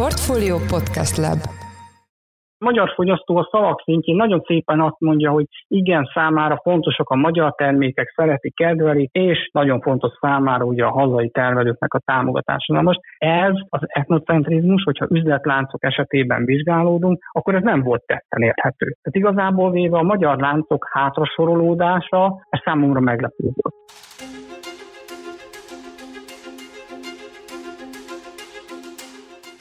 Portfolio Podcast Lab magyar fogyasztó a szavak szintjén nagyon szépen azt mondja, hogy igen, számára fontosak a magyar termékek, szereti, kedveli, és nagyon fontos számára ugye a hazai termelőknek a támogatása. Na most ez az etnocentrizmus, hogyha üzletláncok esetében vizsgálódunk, akkor ez nem volt tetten érthető. Tehát igazából véve a magyar láncok hátrasorolódása, ez számomra meglepő volt.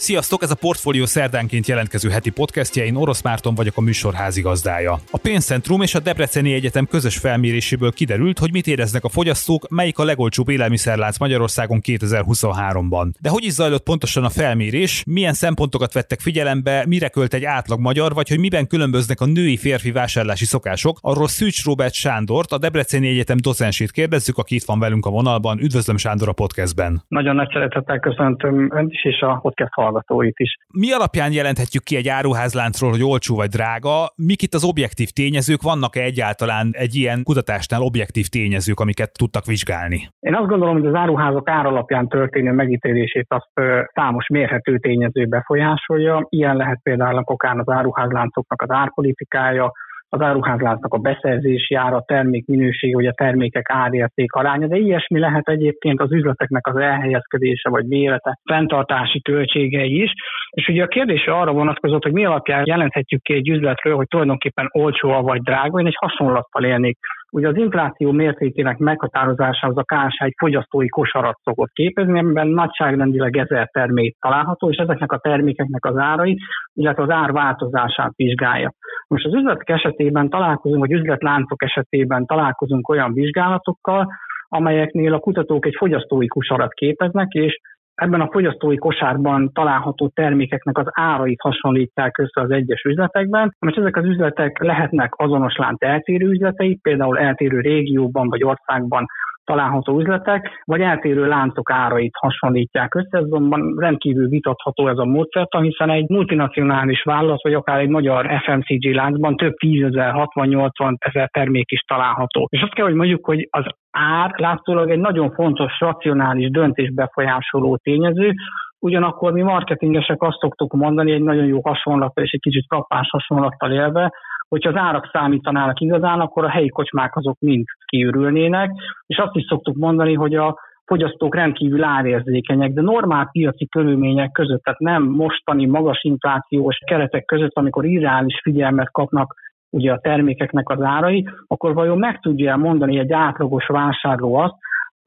Sziasztok, ez a Portfolio szerdánként jelentkező heti podcastja, én Orosz Márton vagyok a műsor házigazdája. A Pénzcentrum és a Debreceni Egyetem közös felméréséből kiderült, hogy mit éreznek a fogyasztók, melyik a legolcsóbb élelmiszerlánc Magyarországon 2023-ban. De hogy is zajlott pontosan a felmérés, milyen szempontokat vettek figyelembe, mire költ egy átlag magyar, vagy hogy miben különböznek a női férfi vásárlási szokások, arról Szűcs Robert Sándort, a Debreceni Egyetem docensét kérdezzük, aki itt van velünk a vonalban. Üdvözlöm Sándor a podcastben. Nagyon nagy szeretettel köszöntöm önt is, és a podcast hallgatóit is. Mi alapján jelenthetjük ki egy áruházláncról, hogy olcsó vagy drága? Mik itt az objektív tényezők? Vannak-e egyáltalán egy ilyen kutatásnál objektív tényezők, amiket tudtak vizsgálni? Én azt gondolom, hogy az áruházak ár alapján történő megítélését azt számos mérhető tényező befolyásolja. Ilyen lehet például okán az áruházláncoknak az árpolitikája, az áruházláncnak a beszerzési ára, termék minősége, vagy a termékek árérték aránya, de ilyesmi lehet egyébként az üzleteknek az elhelyezkedése, vagy mérete, fenntartási költségei is. És ugye a kérdés arra vonatkozott, hogy mi alapján jelenthetjük ki egy üzletről, hogy tulajdonképpen olcsó vagy drága. Én egy hasonlattal élnék Ugye az infláció mértékének meghatározásához a KSH egy fogyasztói kosarat szokott képezni, amiben nagyságrendileg ezer termék található, és ezeknek a termékeknek az árai, illetve az ár változását vizsgálja. Most az üzletek esetében találkozunk, vagy üzletláncok esetében találkozunk olyan vizsgálatokkal, amelyeknél a kutatók egy fogyasztói kusarat képeznek, és ebben a fogyasztói kosárban található termékeknek az árait hasonlítják össze az egyes üzletekben, és ezek az üzletek lehetnek azonos lánc eltérő üzletei, például eltérő régióban vagy országban található üzletek, vagy eltérő láncok árait hasonlítják össze, ez azonban rendkívül vitatható ez a módszert, hiszen egy multinacionális vállalat, vagy akár egy magyar FMCG láncban több tízezer, 60-80 ezer termék is található. És azt kell, hogy mondjuk, hogy az ár látszólag egy nagyon fontos, racionális döntés befolyásoló tényező, Ugyanakkor mi marketingesek azt szoktuk mondani, egy nagyon jó hasonlattal és egy kicsit frappáns hasonlattal élve, hogyha az árak számítanának igazán, akkor a helyi kocsmák azok mind kiürülnének, és azt is szoktuk mondani, hogy a fogyasztók rendkívül árérzékenyek, de normál piaci körülmények között, tehát nem mostani magas inflációs keretek között, amikor irreális figyelmet kapnak ugye a termékeknek az árai, akkor vajon meg tudja mondani egy átlagos vásárló azt,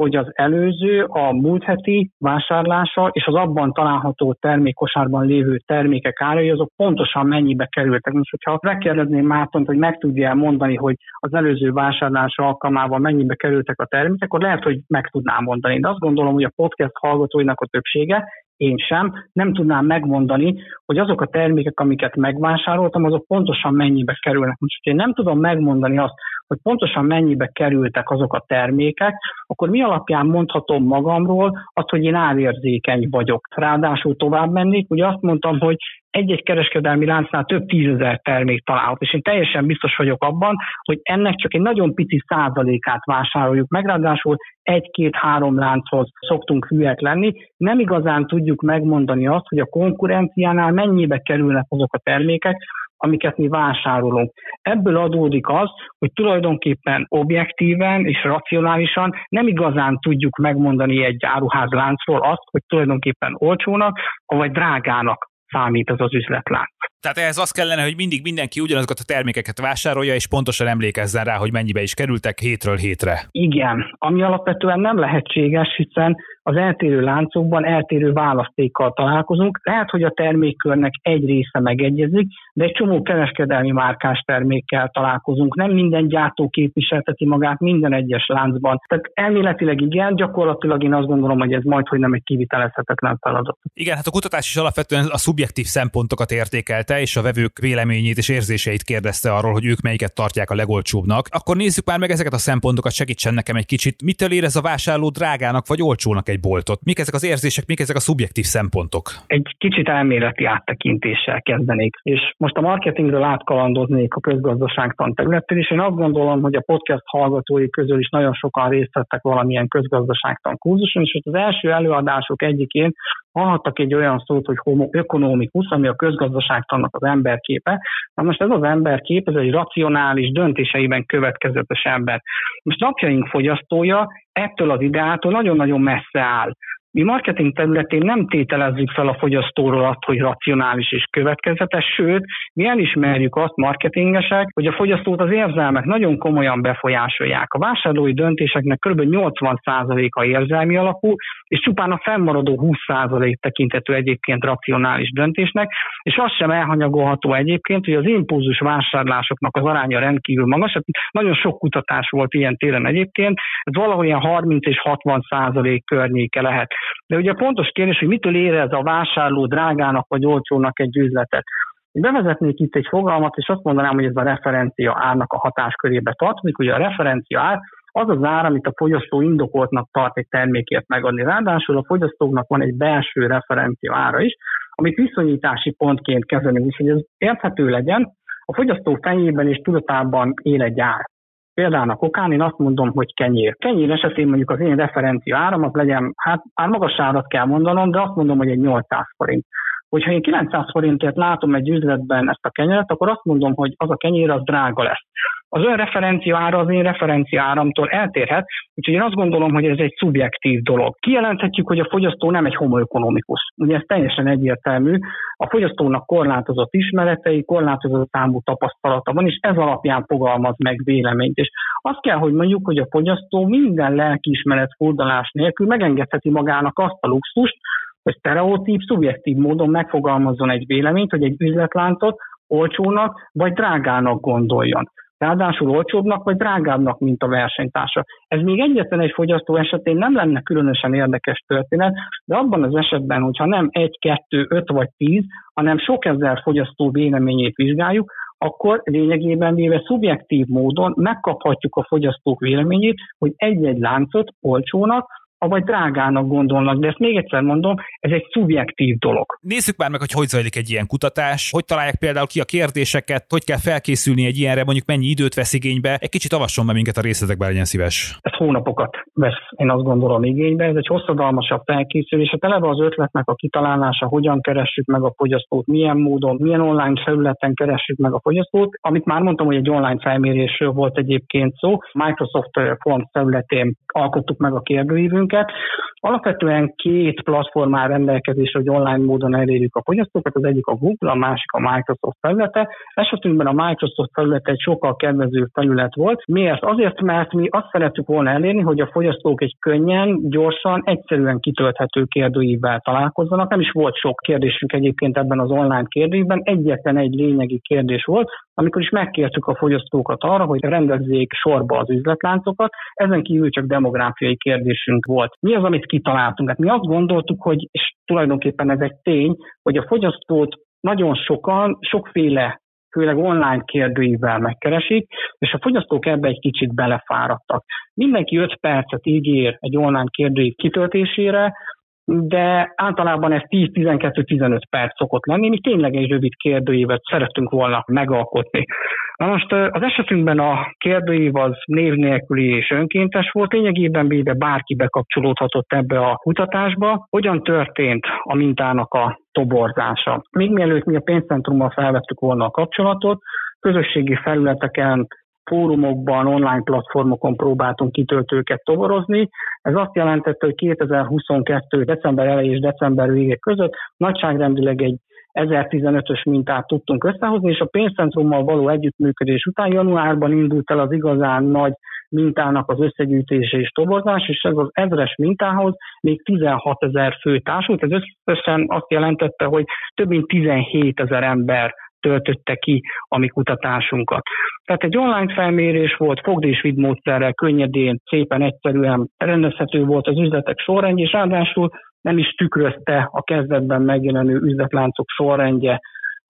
hogy az előző, a múlt heti vásárlása és az abban található termékkosárban lévő termékek árai, azok pontosan mennyibe kerültek. Most, hogyha megkérdezném Mártont, hogy meg tudja mondani, hogy az előző vásárlása alkalmával mennyibe kerültek a termékek, akkor lehet, hogy meg tudnám mondani. De azt gondolom, hogy a podcast hallgatóinak a többsége én sem, nem tudnám megmondani, hogy azok a termékek, amiket megvásároltam, azok pontosan mennyibe kerülnek. Most, én nem tudom megmondani azt, hogy pontosan mennyibe kerültek azok a termékek, akkor mi alapján mondhatom magamról azt, hogy én árérzékeny vagyok. Ráadásul tovább mennék, ugye azt mondtam, hogy egy-egy kereskedelmi láncnál több tízezer termék található, és én teljesen biztos vagyok abban, hogy ennek csak egy nagyon pici százalékát vásároljuk meg, ráadásul egy-két-három lánchoz szoktunk hülyek lenni, nem igazán tudjuk megmondani azt, hogy a konkurenciánál mennyibe kerülnek azok a termékek, amiket mi vásárolunk. Ebből adódik az, hogy tulajdonképpen objektíven és racionálisan nem igazán tudjuk megmondani egy áruházláncról azt, hogy tulajdonképpen olcsónak, vagy drágának számít az az üzletlánc. Tehát ehhez az kellene, hogy mindig mindenki ugyanazokat a termékeket vásárolja, és pontosan emlékezzen rá, hogy mennyibe is kerültek hétről hétre. Igen, ami alapvetően nem lehetséges, hiszen az eltérő láncokban eltérő választékkal találkozunk. Lehet, hogy a termékkörnek egy része megegyezik, de egy csomó kereskedelmi márkás termékkel találkozunk. Nem minden gyártó képviselteti magát minden egyes láncban. Tehát elméletileg igen, gyakorlatilag én azt gondolom, hogy ez majd, hogy nem egy kivitelezhetetlen feladat. Igen, hát a kutatás is alapvetően a szubjektív szempontokat értékelte, és a vevők véleményét és érzéseit kérdezte arról, hogy ők melyiket tartják a legolcsóbbnak. Akkor nézzük már meg ezeket a szempontokat, segítsen nekem egy kicsit. Mitől érez a vásárló drágának vagy olcsónak egy boltot? Mik ezek az érzések, mik ezek a szubjektív szempontok? Egy kicsit elméleti áttekintéssel kezdenék, és most a marketingről átkalandoznék a közgazdaságtan területén, és én azt gondolom, hogy a podcast hallgatói közül is nagyon sokan részt vettek valamilyen közgazdaságtan kurzuson, és az első előadások egyikén hallhattak egy olyan szót, hogy homo ökonomikus, ami a közgazdaságtannak az emberképe. Na most ez az emberkép, ez egy racionális, döntéseiben következetes ember. Most napjaink fogyasztója ettől az ideától nagyon-nagyon messze áll. Mi marketing területén nem tételezzük fel a fogyasztóról azt, hogy racionális és következetes, sőt, mi elismerjük azt marketingesek, hogy a fogyasztót az érzelmek nagyon komolyan befolyásolják. A vásárlói döntéseknek kb. 80%-a érzelmi alapú, és csupán a fennmaradó 20% tekintető egyébként racionális döntésnek, és az sem elhanyagolható egyébként, hogy az impulzus vásárlásoknak az aránya rendkívül magas. Hát nagyon sok kutatás volt ilyen téren egyébként, ez valahol ilyen 30 és 60 százalék környéke lehet. De ugye a pontos kérdés, hogy mitől érez a vásárló drágának vagy olcsónak egy üzletet. Én bevezetnék itt egy fogalmat, és azt mondanám, hogy ez a referencia árnak a hatáskörébe tartozik. Ugye a referencia ár az az ár, amit a fogyasztó indokoltnak tart egy termékért megadni. Ráadásul a fogyasztóknak van egy belső referencia ára is, amit viszonyítási pontként kezelünk, és hogy ez érthető legyen, a fogyasztó fejében és tudatában él egy ár. Például a kokán én azt mondom, hogy kenyér. Kenyér esetén mondjuk az én referencia áram az legyen, hát már magas árat kell mondanom, de azt mondom, hogy egy 800 forint. Hogyha én 900 forintért látom egy üzletben ezt a kenyeret, akkor azt mondom, hogy az a kenyér az drága lesz az ön referencia ára az én referencia áramtól eltérhet, úgyhogy én azt gondolom, hogy ez egy szubjektív dolog. Kijelenthetjük, hogy a fogyasztó nem egy homoökonomikus. Ugye ez teljesen egyértelmű. A fogyasztónak korlátozott ismeretei, korlátozott számú tapasztalata van, és ez alapján fogalmaz meg véleményt. És azt kell, hogy mondjuk, hogy a fogyasztó minden lelkiismeret fordulás nélkül megengedheti magának azt a luxust, hogy sztereotíp, szubjektív módon megfogalmazzon egy véleményt, hogy egy üzletláncot olcsónak vagy drágának gondoljon ráadásul olcsóbbnak vagy drágábbnak, mint a versenytársa. Ez még egyetlen egy fogyasztó esetén nem lenne különösen érdekes történet, de abban az esetben, hogyha nem egy, kettő, öt vagy tíz, hanem sok ezer fogyasztó véleményét vizsgáljuk, akkor lényegében véve szubjektív módon megkaphatjuk a fogyasztók véleményét, hogy egy-egy láncot olcsónak, vagy drágának gondolnak, de ezt még egyszer mondom, ez egy szubjektív dolog. Nézzük már meg, hogy hogy zajlik egy ilyen kutatás, hogy találják például ki a kérdéseket, hogy kell felkészülni egy ilyenre, mondjuk mennyi időt vesz igénybe. Egy kicsit avasson be minket a részletekbe, legyen szíves. Ez hónapokat vesz, én azt gondolom igénybe, ez egy hosszadalmasabb felkészülés. A televe az ötletnek a kitalálása, hogyan keressük meg a fogyasztót, milyen módon, milyen online felületen keressük meg a fogyasztót. Amit már mondtam, hogy egy online felmérésről volt egyébként szó. Microsoft Forms területén alkottuk meg a kérdőívünk, minket. Alapvetően két platform áll rendelkezésre, hogy online módon elérjük a fogyasztókat, az egyik a Google, a másik a Microsoft felülete. Esetünkben a Microsoft felülete egy sokkal kedvező felület volt. Miért? Azért, mert mi azt szerettük volna elérni, hogy a fogyasztók egy könnyen, gyorsan, egyszerűen kitölthető kérdőívvel találkozzanak. Nem is volt sok kérdésünk egyébként ebben az online kérdőívben, egyetlen egy lényegi kérdés volt, amikor is megkértük a fogyasztókat arra, hogy rendezzék sorba az üzletláncokat, ezen kívül csak demográfiai kérdésünk volt. Mi az, amit kitaláltunk? Hát mi azt gondoltuk, hogy, és tulajdonképpen ez egy tény, hogy a fogyasztót nagyon sokan, sokféle főleg online kérdőivel megkeresik, és a fogyasztók ebbe egy kicsit belefáradtak. Mindenki 5 percet ígér egy online kérdőív kitöltésére, de általában ez 10-12-15 perc szokott lenni, mi tényleg egy rövid kérdőívet szerettünk volna megalkotni. Na most az esetünkben a kérdőív az név nélküli és önkéntes volt, lényegében véve bárki bekapcsolódhatott ebbe a kutatásba. Hogyan történt a mintának a toborzása? Még mielőtt mi a pénzcentrummal felvettük volna a kapcsolatot, közösségi felületeken fórumokban, online platformokon próbáltunk kitöltőket toborozni. Ez azt jelentette, hogy 2022. december elejé és december vége között nagyságrendileg egy 1015-ös mintát tudtunk összehozni, és a pénzcentrummal való együttműködés után januárban indult el az igazán nagy mintának az összegyűjtése és toborzás, és ez az ezres mintához még 16 ezer fő társult. Ez összesen azt jelentette, hogy több mint 17 ezer ember töltötte ki a mi kutatásunkat. Tehát egy online felmérés volt, fogd és vidd módszerrel, könnyedén, szépen, egyszerűen rendezhető volt az üzletek sorrendje, és ráadásul nem is tükrözte a kezdetben megjelenő üzletláncok sorrendje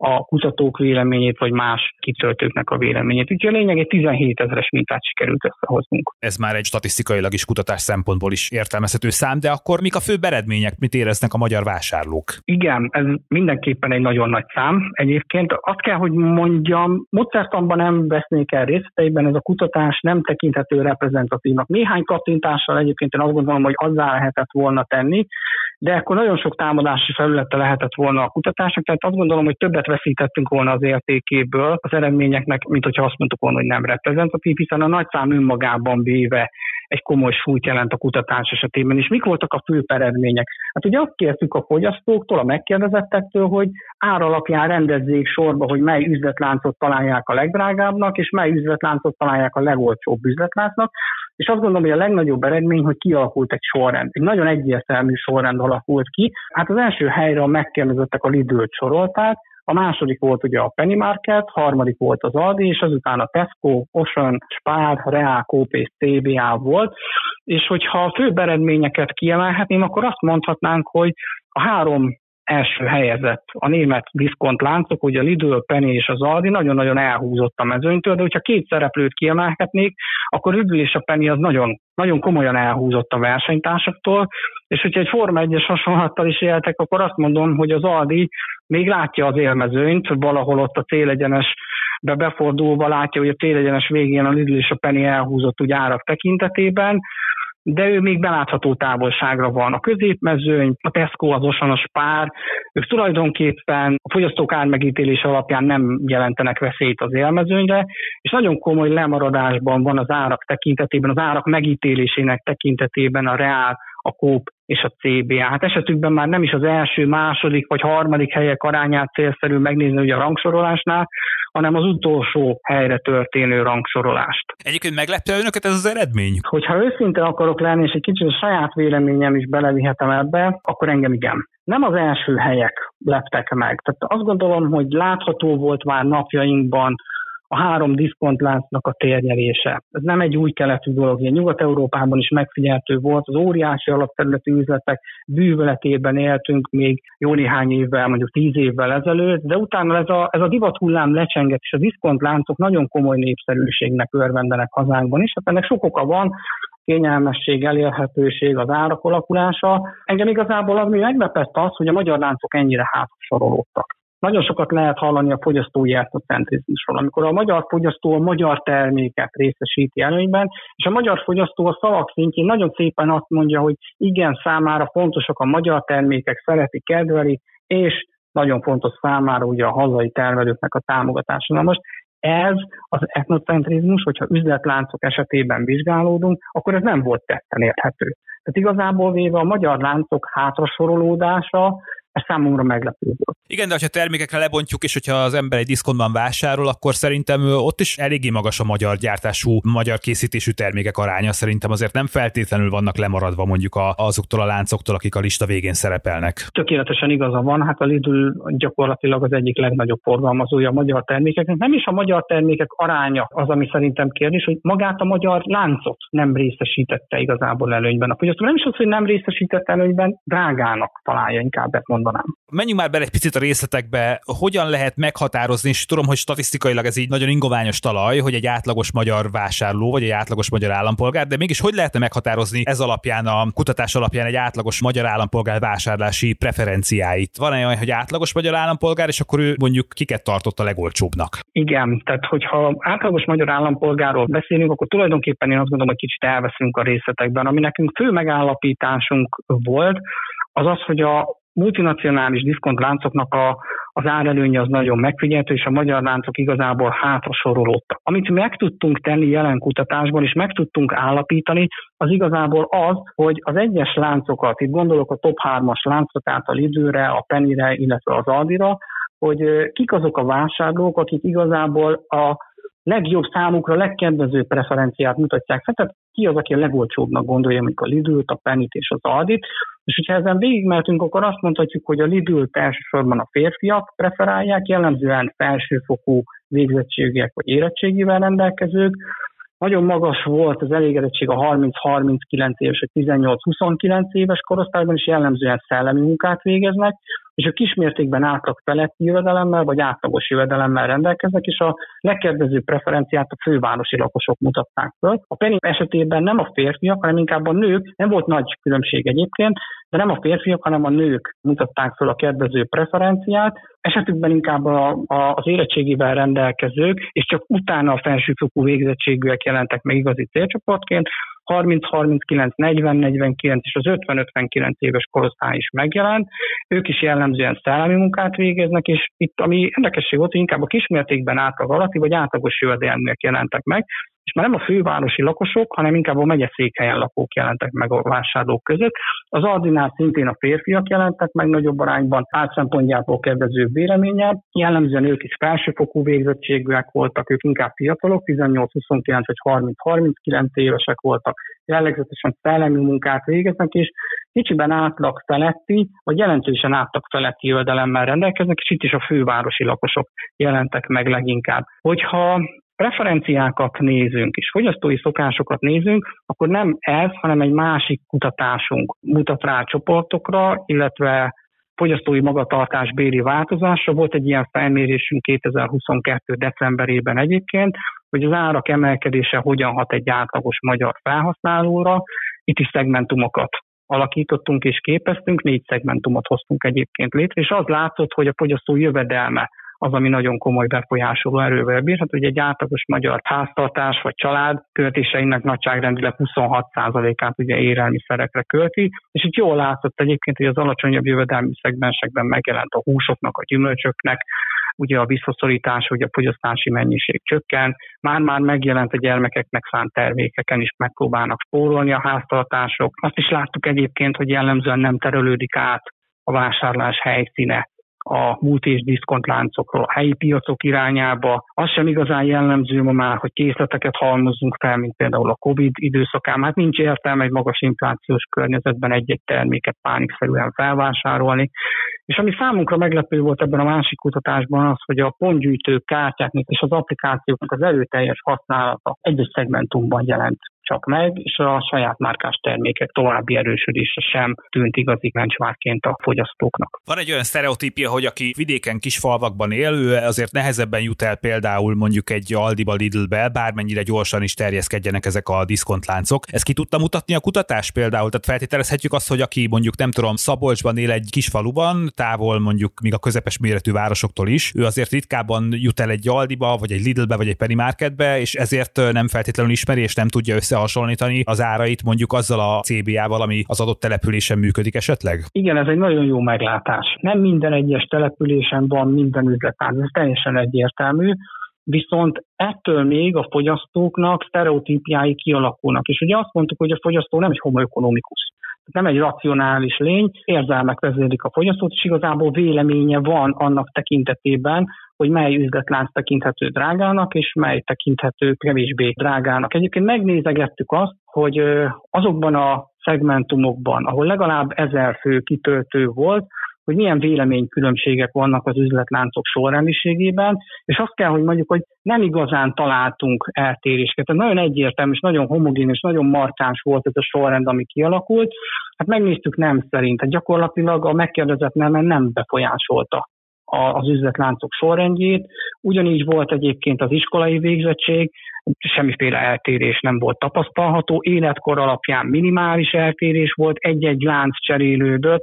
a kutatók véleményét, vagy más kitöltőknek a véleményét. Úgyhogy a lényeg egy 17 ezeres mintát sikerült összehoznunk. Ez már egy statisztikailag is kutatás szempontból is értelmezhető szám, de akkor mik a fő eredmények, mit éreznek a magyar vásárlók? Igen, ez mindenképpen egy nagyon nagy szám. Egyébként azt kell, hogy mondjam, módszertanban nem vesznék el részleteiben, ez a kutatás nem tekinthető reprezentatívnak. Néhány kattintással egyébként én azt gondolom, hogy azzá lehetett volna tenni, de akkor nagyon sok támadási felülete lehetett volna a kutatásnak, tehát azt gondolom, hogy többet veszítettünk volna az értékéből az eredményeknek, mint hogyha azt mondtuk volna, hogy nem reprezentatív, hiszen a nagyszám önmagában véve egy komoly súlyt jelent a kutatás esetében. És mik voltak a fő eredmények? Hát ugye azt kértük a fogyasztóktól, a megkérdezettektől, hogy ár alapján rendezzék sorba, hogy mely üzletláncot találják a legdrágábbnak, és mely üzletláncot találják a legolcsóbb üzletláncnak. És azt gondolom, hogy a legnagyobb eredmény, hogy kialakult egy sorrend. Egy nagyon egyértelmű sorrend alakult ki. Hát az első helyre a megkérdezettek a lidl sorolták, a második volt ugye a Penny Market, harmadik volt az Aldi, és azután a Tesco, Ocean, Spar, Real, és CBA volt. És hogyha a főbb eredményeket kiemelhetném, akkor azt mondhatnánk, hogy a három első helyezett a német diszkont láncok, ugye a Lidl, Penny és az Aldi nagyon-nagyon elhúzott a mezőnytől, de hogyha két szereplőt kiemelhetnék, akkor Lidl és a Penny az nagyon, nagyon komolyan elhúzott a versenytársaktól, és hogyha egy Forma 1-es hasonlattal is éltek, akkor azt mondom, hogy az Aldi még látja az élmezőnyt, valahol ott a célegyenes be befordulva látja, hogy a célegyenes végén a Lidl és a Penny elhúzott úgy árak tekintetében, de ő még belátható távolságra van. A középmezőny, a Tesco, az Osan, a Spár, ők tulajdonképpen a fogyasztók ármegítélés alapján nem jelentenek veszélyt az élmezőnyre, és nagyon komoly lemaradásban van az árak tekintetében, az árak megítélésének tekintetében a reál, a kóp és a CBA. Hát esetükben már nem is az első, második vagy harmadik helyek arányát célszerű megnézni ugye a rangsorolásnál, hanem az utolsó helyre történő rangsorolást. Egyébként meglepte önöket ez az eredmény? Hogyha őszinte akarok lenni, és egy kicsit a saját véleményem is belevihetem ebbe, akkor engem igen. Nem az első helyek leptek meg. Tehát azt gondolom, hogy látható volt már napjainkban a három diszkontláncnak a térnyerése. Ez nem egy új keletű dolog, ilyen Nyugat-Európában is megfigyeltő volt, az óriási alapterületű üzletek bűvöletében éltünk még jó néhány évvel, mondjuk tíz évvel ezelőtt, de utána ez a, ez a divat hullám lecsengett, és a diszkontláncok nagyon komoly népszerűségnek örvendenek hazánkban is. Hát ennek sok oka van, kényelmesség, elérhetőség, az árak alakulása. Engem igazából az, ami meglepett az, hogy a magyar láncok ennyire hátrasorolódtak. Nagyon sokat lehet hallani a fogyasztói etnocentrizmusról, amikor a magyar fogyasztó a magyar terméket részesíti előnyben, és a magyar fogyasztó a szavak szintjén nagyon szépen azt mondja, hogy igen, számára fontosak a magyar termékek, szereti, kedveli, és nagyon fontos számára ugye a hazai termelőknek a támogatása. Na most ez az etnocentrizmus, hogyha üzletláncok esetében vizsgálódunk, akkor ez nem volt tetten érthető. Tehát igazából véve a magyar láncok hátrasorolódása ez számomra meglepő volt. Igen, de ha termékekre lebontjuk, és hogyha az ember egy diszkontban vásárol, akkor szerintem ott is eléggé magas a magyar gyártású, magyar készítésű termékek aránya. Szerintem azért nem feltétlenül vannak lemaradva mondjuk azoktól a láncoktól, akik a lista végén szerepelnek. Tökéletesen igaza van, hát a Lidl gyakorlatilag az egyik legnagyobb forgalmazója a magyar termékeknek. Nem is a magyar termékek aránya az, ami szerintem kérdés, hogy magát a magyar láncot nem részesítette igazából előnyben. A fogyasztó nem is az, hogy nem részesítette előnyben, drágának találja inkább ezt mondanám. Menjünk már bele egy picit a részletekbe, hogyan lehet meghatározni, és tudom, hogy statisztikailag ez így nagyon ingoványos talaj, hogy egy átlagos magyar vásárló, vagy egy átlagos magyar állampolgár, de mégis hogy lehetne meghatározni ez alapján, a kutatás alapján egy átlagos magyar állampolgár vásárlási preferenciáit? Van olyan, hogy átlagos magyar állampolgár, és akkor ő mondjuk kiket tartott a legolcsóbbnak? Igen, tehát hogyha átlagos magyar állampolgárról beszélünk, akkor tulajdonképpen én azt gondolom, hogy kicsit elveszünk a részletekben. Ami nekünk fő megállapításunk volt, az az, hogy a multinacionális diszkontláncoknak a, az árelőnye az nagyon megfigyelhető, és a magyar láncok igazából hátra sorolódtak. Amit meg tudtunk tenni jelen kutatásban, és meg tudtunk állapítani, az igazából az, hogy az egyes láncokat, itt gondolok a top 3-as láncot, tehát a Lidőre, a Penire, illetve az Aldira, hogy kik azok a vásárlók, akik igazából a legjobb számukra, legkedvezőbb preferenciát mutatják tehát ki az, aki a legolcsóbbnak gondolja, mondjuk a Lidl-t, a Penit és az Aldit, és hogyha ezen végigmeltünk, akkor azt mondhatjuk, hogy a lidl elsősorban a férfiak preferálják, jellemzően felsőfokú végzettségek vagy érettségivel rendelkezők, nagyon magas volt az elégedettség a 30-39 éves, vagy 18-29 éves korosztályban, is jellemzően szellemi munkát végeznek, és a kismértékben átlag feletti jövedelemmel, vagy átlagos jövedelemmel rendelkeznek, és a legkedvezőbb preferenciát a fővárosi lakosok mutatták föl. A Penny esetében nem a férfiak, hanem inkább a nők, nem volt nagy különbség egyébként, de nem a férfiak, hanem a nők mutatták föl a kedvező preferenciát, esetükben inkább a, a, az érettségével rendelkezők, és csak utána a felsőfokú végzettségűek jelentek meg igazi célcsoportként, 30-39, 40-49 és az 50-59 éves korosztály is megjelent. Ők is jellemzően szellemi munkát végeznek, és itt ami érdekesség volt, hogy inkább a kismértékben átlag alatti vagy átlagos jövedelműek jelentek meg, és már nem a fővárosi lakosok, hanem inkább a megyeszékhelyen lakók jelentek meg a vásárlók között. Az ordinál szintén a férfiak jelentek meg nagyobb arányban, átszempontjából kedvező véleménye. Jellemzően ők is felsőfokú végzettségűek voltak, ők inkább fiatalok, 18-29 vagy 30-39 évesek voltak, jellegzetesen szellemi munkát végeznek, és kicsiben átlag feletti, vagy jelentősen átlag feletti jövedelemmel rendelkeznek, és itt is a fővárosi lakosok jelentek meg leginkább. Hogyha preferenciákat nézünk, és fogyasztói szokásokat nézünk, akkor nem ez, hanem egy másik kutatásunk mutat rá csoportokra, illetve fogyasztói magatartás béli változásra. Volt egy ilyen felmérésünk 2022. decemberében egyébként, hogy az árak emelkedése hogyan hat egy átlagos magyar felhasználóra. Itt is szegmentumokat alakítottunk és képeztünk, négy szegmentumot hoztunk egyébként létre, és az látszott, hogy a fogyasztó jövedelme az, ami nagyon komoly befolyásoló erővel bírhat. hogy egy átlagos magyar háztartás vagy család költéseinek nagyságrendileg 26%-át ugye élelmiszerekre költi, és itt jól látszott egyébként, hogy az alacsonyabb jövedelmi szegmensekben megjelent a húsoknak, a gyümölcsöknek, ugye a visszaszorítás, hogy a fogyasztási mennyiség csökken, már-már megjelent a gyermekeknek szánt termékeken is megpróbálnak spórolni a háztartások. Azt is láttuk egyébként, hogy jellemzően nem terelődik át a vásárlás helyszíne a múlt és diszkontláncokról, a helyi piacok irányába. Az sem igazán jellemző ma már, hogy készleteket halmozunk fel, mint például a COVID időszakán. Hát nincs értelme egy magas inflációs környezetben egy-egy terméket pánikszerűen felvásárolni. És ami számunkra meglepő volt ebben a másik kutatásban az, hogy a pontgyűjtő kártyáknak és az applikációknak az erőteljes használata egy-egy szegmentumban jelent csak meg, és a saját márkás termékek további erősödése sem tűnt igazi benchmarkként a fogyasztóknak. Van egy olyan sztereotípia, hogy aki vidéken kis falvakban él, ő azért nehezebben jut el például mondjuk egy Aldiba Lidlbe, bármennyire gyorsan is terjeszkedjenek ezek a diszkontláncok. Ezt ki tudta mutatni a kutatás például? Tehát feltételezhetjük azt, hogy aki mondjuk nem tudom, Szabolcsban él egy kis faluban, távol mondjuk még a közepes méretű városoktól is, ő azért ritkábban jut el egy Aldiba, vagy egy Lidlbe, vagy egy Penny Marketbe, és ezért nem feltétlenül ismeri, és nem tudja össze összehasonlítani az árait mondjuk azzal a CBA-val, ami az adott településen működik esetleg? Igen, ez egy nagyon jó meglátás. Nem minden egyes településen van minden üzletág, ez teljesen egyértelmű viszont ettől még a fogyasztóknak sztereotípiái kialakulnak. És ugye azt mondtuk, hogy a fogyasztó nem egy homo economicus, nem egy racionális lény, érzelmek vezérlik a fogyasztót, és igazából véleménye van annak tekintetében, hogy mely üzletlánc tekinthető drágának, és mely tekinthető kevésbé drágának. Egyébként megnézegettük azt, hogy azokban a szegmentumokban, ahol legalább ezer fő kitöltő volt, hogy milyen véleménykülönbségek vannak az üzletláncok sorrendiségében, és azt kell, hogy mondjuk, hogy nem igazán találtunk eltéréseket. Tehát nagyon egyértelmű és nagyon homogén és nagyon markáns volt ez a sorrend, ami kialakult. Hát megnéztük nem szerint. Tehát gyakorlatilag a megkérdezett nem, nem befolyásolta az üzletláncok sorrendjét. Ugyanígy volt egyébként az iskolai végzettség, semmiféle eltérés nem volt tapasztalható, életkor alapján minimális eltérés volt, egy-egy lánc cserélődött,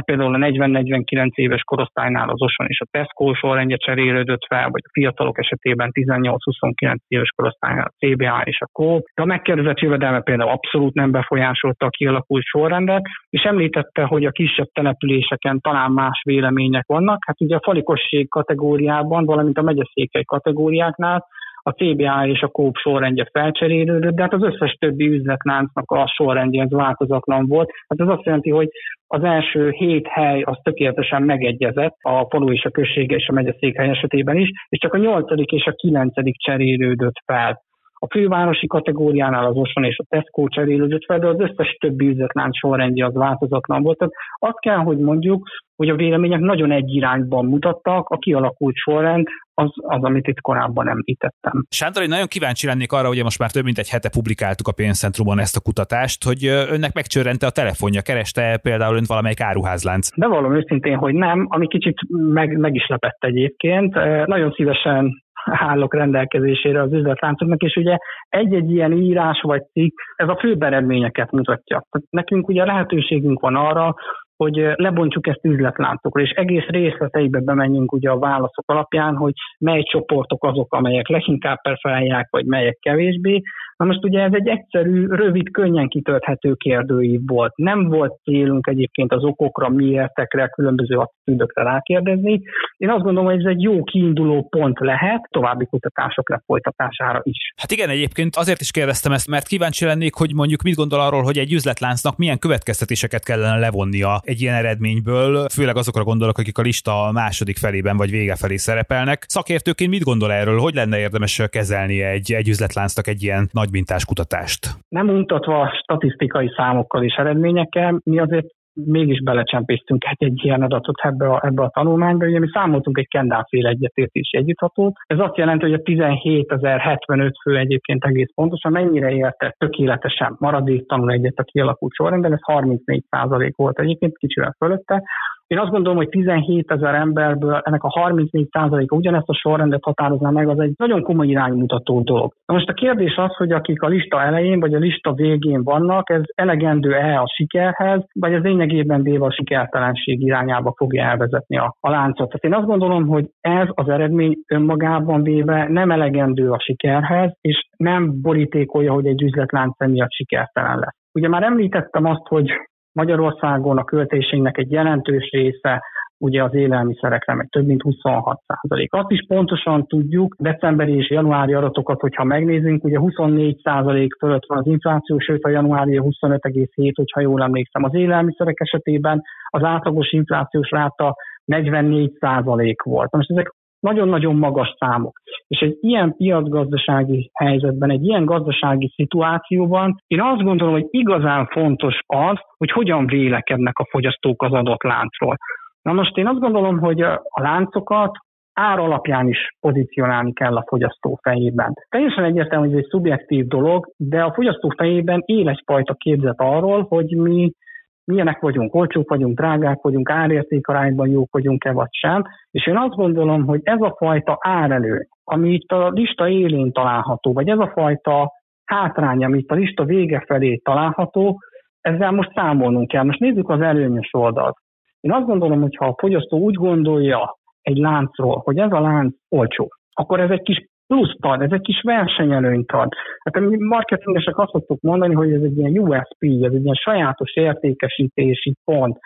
hát például a 40-49 éves korosztálynál az Oson és a Tesco sorrendje cserélődött fel, vagy a fiatalok esetében 18-29 éves korosztálynál a CBA és a Coop, de a megkérdezett jövedelme például abszolút nem befolyásolta a kialakult sorrendet, és említette, hogy a kisebb településeken talán más vélemények vannak, hát ugye a falikosség kategóriában, valamint a megyeszékely kategóriáknál a CBA és a Coop sorrendje felcserélődött, de hát az összes többi üzletláncnak a sorrendje az változatlan volt. Hát ez azt jelenti, hogy az első hét hely az tökéletesen megegyezett a falu és a községe és a megyeszékhely esetében is, és csak a nyolcadik és a kilencedik cserélődött fel. A fővárosi kategóriánál az Oson és a Tesco cserélődött fel, de az összes többi üzletlánc sorrendje az változatlan volt. Tehát azt kell, hogy mondjuk, hogy a vélemények nagyon egy irányban mutattak, a kialakult sorrend az, az, amit itt korábban említettem. Sándor, én nagyon kíváncsi lennék arra, hogy most már több mint egy hete publikáltuk a pénzcentrumon ezt a kutatást, hogy önnek megcsörrente a telefonja, kereste például önt valamelyik áruházlánc. De valami őszintén, hogy nem, ami kicsit meg, meg is lepett egyébként. Nagyon szívesen állok rendelkezésére az üzletláncoknak, és ugye egy-egy ilyen írás vagy cikk, ez a főbb eredményeket mutatja. Tehát nekünk ugye lehetőségünk van arra, hogy lebontjuk ezt üzletláncokra, és egész részleteibe bemenjünk ugye a válaszok alapján, hogy mely csoportok azok, amelyek leginkább preferálják, vagy melyek kevésbé. Na most ugye ez egy egyszerű, rövid, könnyen kitölthető kérdőív volt. Nem volt célunk egyébként az okokra, miértekre, különböző attitűdökre rákérdezni. Én azt gondolom, hogy ez egy jó kiinduló pont lehet további kutatások lefolytatására is. Hát igen, egyébként azért is kérdeztem ezt, mert kíváncsi lennék, hogy mondjuk mit gondol arról, hogy egy üzletláncnak milyen következtetéseket kellene levonnia egy ilyen eredményből, főleg azokra gondolok, akik a lista második felében vagy vége felé szerepelnek. Szakértőként mit gondol erről, hogy lenne érdemes kezelni egy, egy üzletláncnak egy ilyen nagymintás? Nem mutatva statisztikai számokkal és eredményekkel, mi azért mégis belecsempésztünk egy, egy ilyen adatot ebbe a, ebbe a tanulmányba. Ugye mi számoltunk egy Kendall-féle egyetértési együtthatót. Ez azt jelenti, hogy a 17.075 fő egyébként egész pontosan mennyire érte tökéletesen maradéktanul egyet a kialakult sorrendben, ez 34% volt egyébként, kicsivel fölötte. Én azt gondolom, hogy 17 ezer emberből ennek a 34%-a ugyanezt a sorrendet határozná meg, az egy nagyon komoly iránymutató dolog. Na most a kérdés az, hogy akik a lista elején vagy a lista végén vannak, ez elegendő-e a sikerhez, vagy az lényegében véve a sikertelenség irányába fogja elvezetni a, a láncot. Tehát én azt gondolom, hogy ez az eredmény önmagában véve nem elegendő a sikerhez, és nem borítékolja, hogy egy üzletlánc emiatt sikertelen lesz. Ugye már említettem azt, hogy Magyarországon a költéseinknek egy jelentős része ugye az élelmiszerekre, meg több mint 26 százalék. Azt is pontosan tudjuk, decemberi és januári adatokat, hogyha megnézünk, ugye 24 százalék fölött van az infláció, sőt a januári 25,7, hogyha jól emlékszem. Az élelmiszerek esetében az átlagos inflációs ráta 44 százalék volt. Most ezek nagyon-nagyon magas számok. És egy ilyen piacgazdasági helyzetben, egy ilyen gazdasági szituációban én azt gondolom, hogy igazán fontos az, hogy hogyan vélekednek a fogyasztók az adott láncról. Na most én azt gondolom, hogy a láncokat ár alapján is pozícionálni kell a fogyasztó fejében. Teljesen egyértelmű, hogy ez egy szubjektív dolog, de a fogyasztó fejében él egyfajta képzet arról, hogy mi milyenek vagyunk, olcsók vagyunk, drágák vagyunk, árértékarányban jók vagyunk-e vagy sem. És én azt gondolom, hogy ez a fajta árelő, ami itt a lista élén található, vagy ez a fajta hátrány, ami itt a lista vége felé található, ezzel most számolnunk kell. Most nézzük az előnyös oldalt. Én azt gondolom, hogy ha a fogyasztó úgy gondolja egy láncról, hogy ez a lánc olcsó, akkor ez egy kis pluszt ad, ez egy kis versenyelőnyt ad. Hát mi marketingesek azt szoktuk mondani, hogy ez egy ilyen USP, ez egy ilyen sajátos értékesítési pont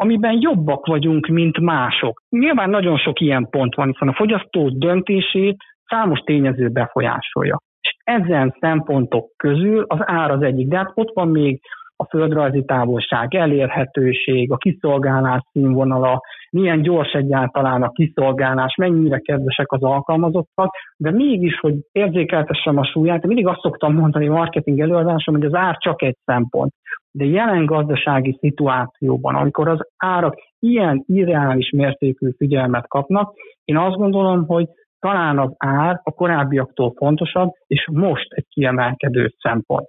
amiben jobbak vagyunk, mint mások. Nyilván nagyon sok ilyen pont van, hiszen a fogyasztó döntését számos tényező befolyásolja. És ezen szempontok közül az ár az egyik, de hát ott van még a földrajzi távolság, elérhetőség, a kiszolgálás színvonala, milyen gyors egyáltalán a kiszolgálás, mennyire kedvesek az alkalmazottak, de mégis, hogy érzékeltessem a súlyát, mindig azt szoktam mondani marketing előadásom, hogy az ár csak egy szempont. De jelen gazdasági szituációban, amikor az árak ilyen irreális mértékű figyelmet kapnak, én azt gondolom, hogy talán az ár a korábbiaktól fontosabb, és most egy kiemelkedő szempont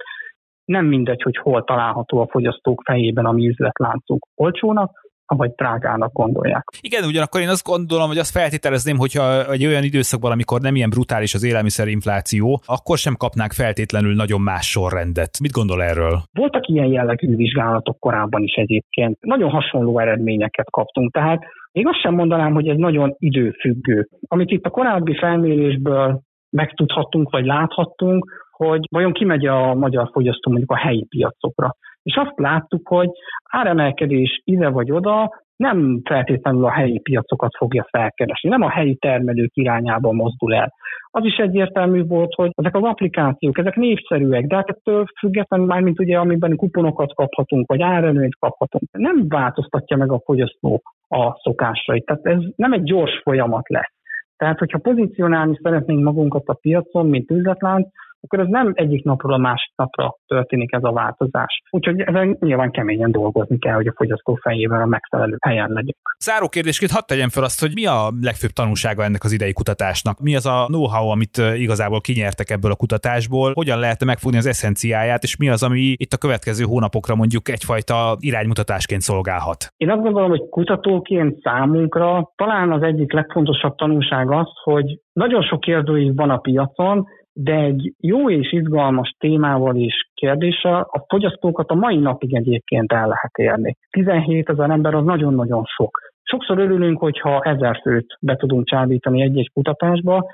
nem mindegy, hogy hol található a fogyasztók fejében a mi üzletláncunk olcsónak, vagy drágának gondolják. Igen, ugyanakkor én azt gondolom, hogy azt feltételezném, hogyha egy olyan időszakban, amikor nem ilyen brutális az élelmiszerinfláció, akkor sem kapnák feltétlenül nagyon más sorrendet. Mit gondol erről? Voltak ilyen jellegű vizsgálatok korábban is egyébként. Nagyon hasonló eredményeket kaptunk, tehát még azt sem mondanám, hogy ez nagyon időfüggő. Amit itt a korábbi felmérésből megtudhattunk, vagy láthattunk, hogy vajon kimegy a magyar fogyasztó mondjuk a helyi piacokra. És azt láttuk, hogy áremelkedés ide vagy oda nem feltétlenül a helyi piacokat fogja felkeresni, nem a helyi termelők irányába mozdul el. Az is egyértelmű volt, hogy ezek az applikációk, ezek népszerűek, de hát ettől függetlenül már, mint ugye, amiben kuponokat kaphatunk, vagy árelőnyt kaphatunk, nem változtatja meg a fogyasztó a szokásait. Tehát ez nem egy gyors folyamat lesz. Tehát, hogyha pozícionálni szeretnénk magunkat a piacon, mint üzletlánc, akkor ez nem egyik napról a másik napra történik ez a változás. Úgyhogy ezen nyilván keményen dolgozni kell, hogy a fogyasztó fejében a megfelelő helyen legyünk. Záró kérdésként hadd tegyem fel azt, hogy mi a legfőbb tanulsága ennek az idei kutatásnak? Mi az a know-how, amit igazából kinyertek ebből a kutatásból? Hogyan lehet megfogni az eszenciáját, és mi az, ami itt a következő hónapokra mondjuk egyfajta iránymutatásként szolgálhat? Én azt gondolom, hogy kutatóként számunkra talán az egyik legfontosabb tanulság az, hogy nagyon sok kérdőív van a piacon, de egy jó és izgalmas témával és kérdéssel a fogyasztókat a mai napig egyébként el lehet érni. 17 ezer ember az nagyon-nagyon sok. Sokszor örülünk, hogyha ezer főt be tudunk csábítani egy-egy kutatásba,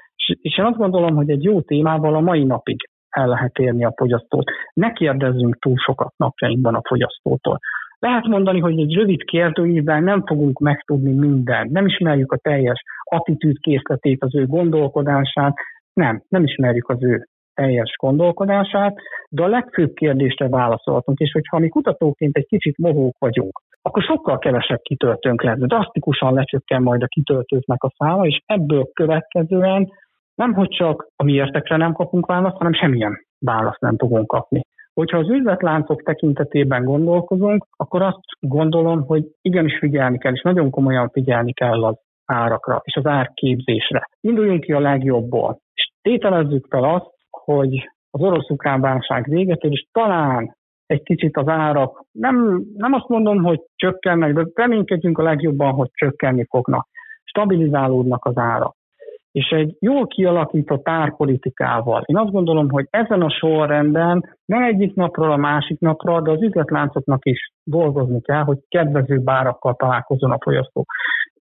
és én azt gondolom, hogy egy jó témával a mai napig el lehet érni a fogyasztót. Ne kérdezzünk túl sokat napjainkban a fogyasztótól. Lehet mondani, hogy egy rövid kérdőívben nem fogunk megtudni mindent, nem ismerjük a teljes attitűdkészletét, az ő gondolkodását, nem, nem ismerjük az ő teljes gondolkodását, de a legfőbb kérdésre válaszolhatunk, és hogyha mi kutatóként egy kicsit mohók vagyunk, akkor sokkal kevesebb kitöltőnk lesz. Drasztikusan lecsökken majd a kitöltőknek a száma, és ebből következően nem, hogy csak a miértekre nem kapunk választ, hanem semmilyen választ nem fogunk kapni. Hogyha az üzletláncok tekintetében gondolkozunk, akkor azt gondolom, hogy igenis figyelni kell, és nagyon komolyan figyelni kell az árakra és az árképzésre. Induljunk ki a legjobbból, és tételezzük fel azt, hogy az orosz-ukrán válság véget ér, és talán egy kicsit az árak, nem, nem azt mondom, hogy csökkennek, de reménykedjünk a legjobban, hogy csökkenni fognak. Stabilizálódnak az árak. És egy jól kialakított árpolitikával, én azt gondolom, hogy ezen a sorrenden nem egyik napról a másik napra, de az üzletláncoknak is dolgozni kell, hogy kedvező bárakkal találkozon a fogyasztó.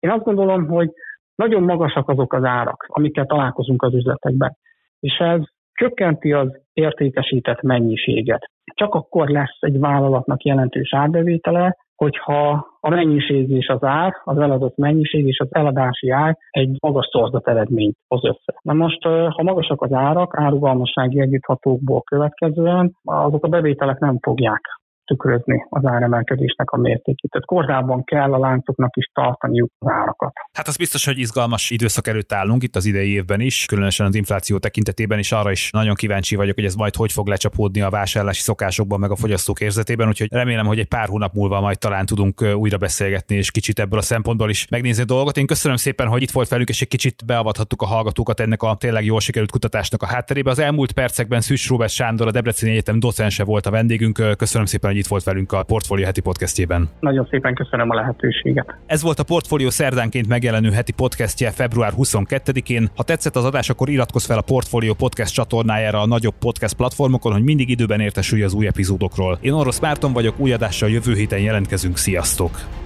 Én azt gondolom, hogy nagyon magasak azok az árak, amikkel találkozunk az üzletekben. És ez csökkenti az értékesített mennyiséget. Csak akkor lesz egy vállalatnak jelentős árbevétele, hogyha a mennyiség és az ár, az eladott mennyiség és az eladási ár egy magas szorzat eredményt hoz össze. Na most, ha magasak az árak, árugalmassági együtthatókból következően, azok a bevételek nem fogják tükrözni az áremelkedésnek a mértékét. Tehát korábban kell a láncoknak is tartaniuk az árakat. Hát az biztos, hogy izgalmas időszak előtt állunk itt az idei évben is, különösen az infláció tekintetében is arra is nagyon kíváncsi vagyok, hogy ez majd hogy fog lecsapódni a vásárlási szokásokban, meg a fogyasztók érzetében, úgyhogy remélem, hogy egy pár hónap múlva majd talán tudunk újra beszélgetni, és kicsit ebből a szempontból is megnézni a dolgot. Én köszönöm szépen, hogy itt volt velünk, és egy kicsit beavathattuk a hallgatókat ennek a tényleg jól sikerült kutatásnak a hátterébe. Az elmúlt percekben Szűs Róbert Sándor, a Debreceni Egyetem docense volt a vendégünk. Köszönöm szépen, hogy itt volt velünk a Portfolio heti podcastjében. Nagyon szépen köszönöm a lehetőséget. Ez volt a Portfolio szerdánként megjelenő heti podcastje február 22-én. Ha tetszett az adás, akkor iratkozz fel a Portfolio podcast csatornájára a nagyobb podcast platformokon, hogy mindig időben értesülj az új epizódokról. Én Orosz Márton vagyok, új adással jövő héten jelentkezünk. Sziasztok!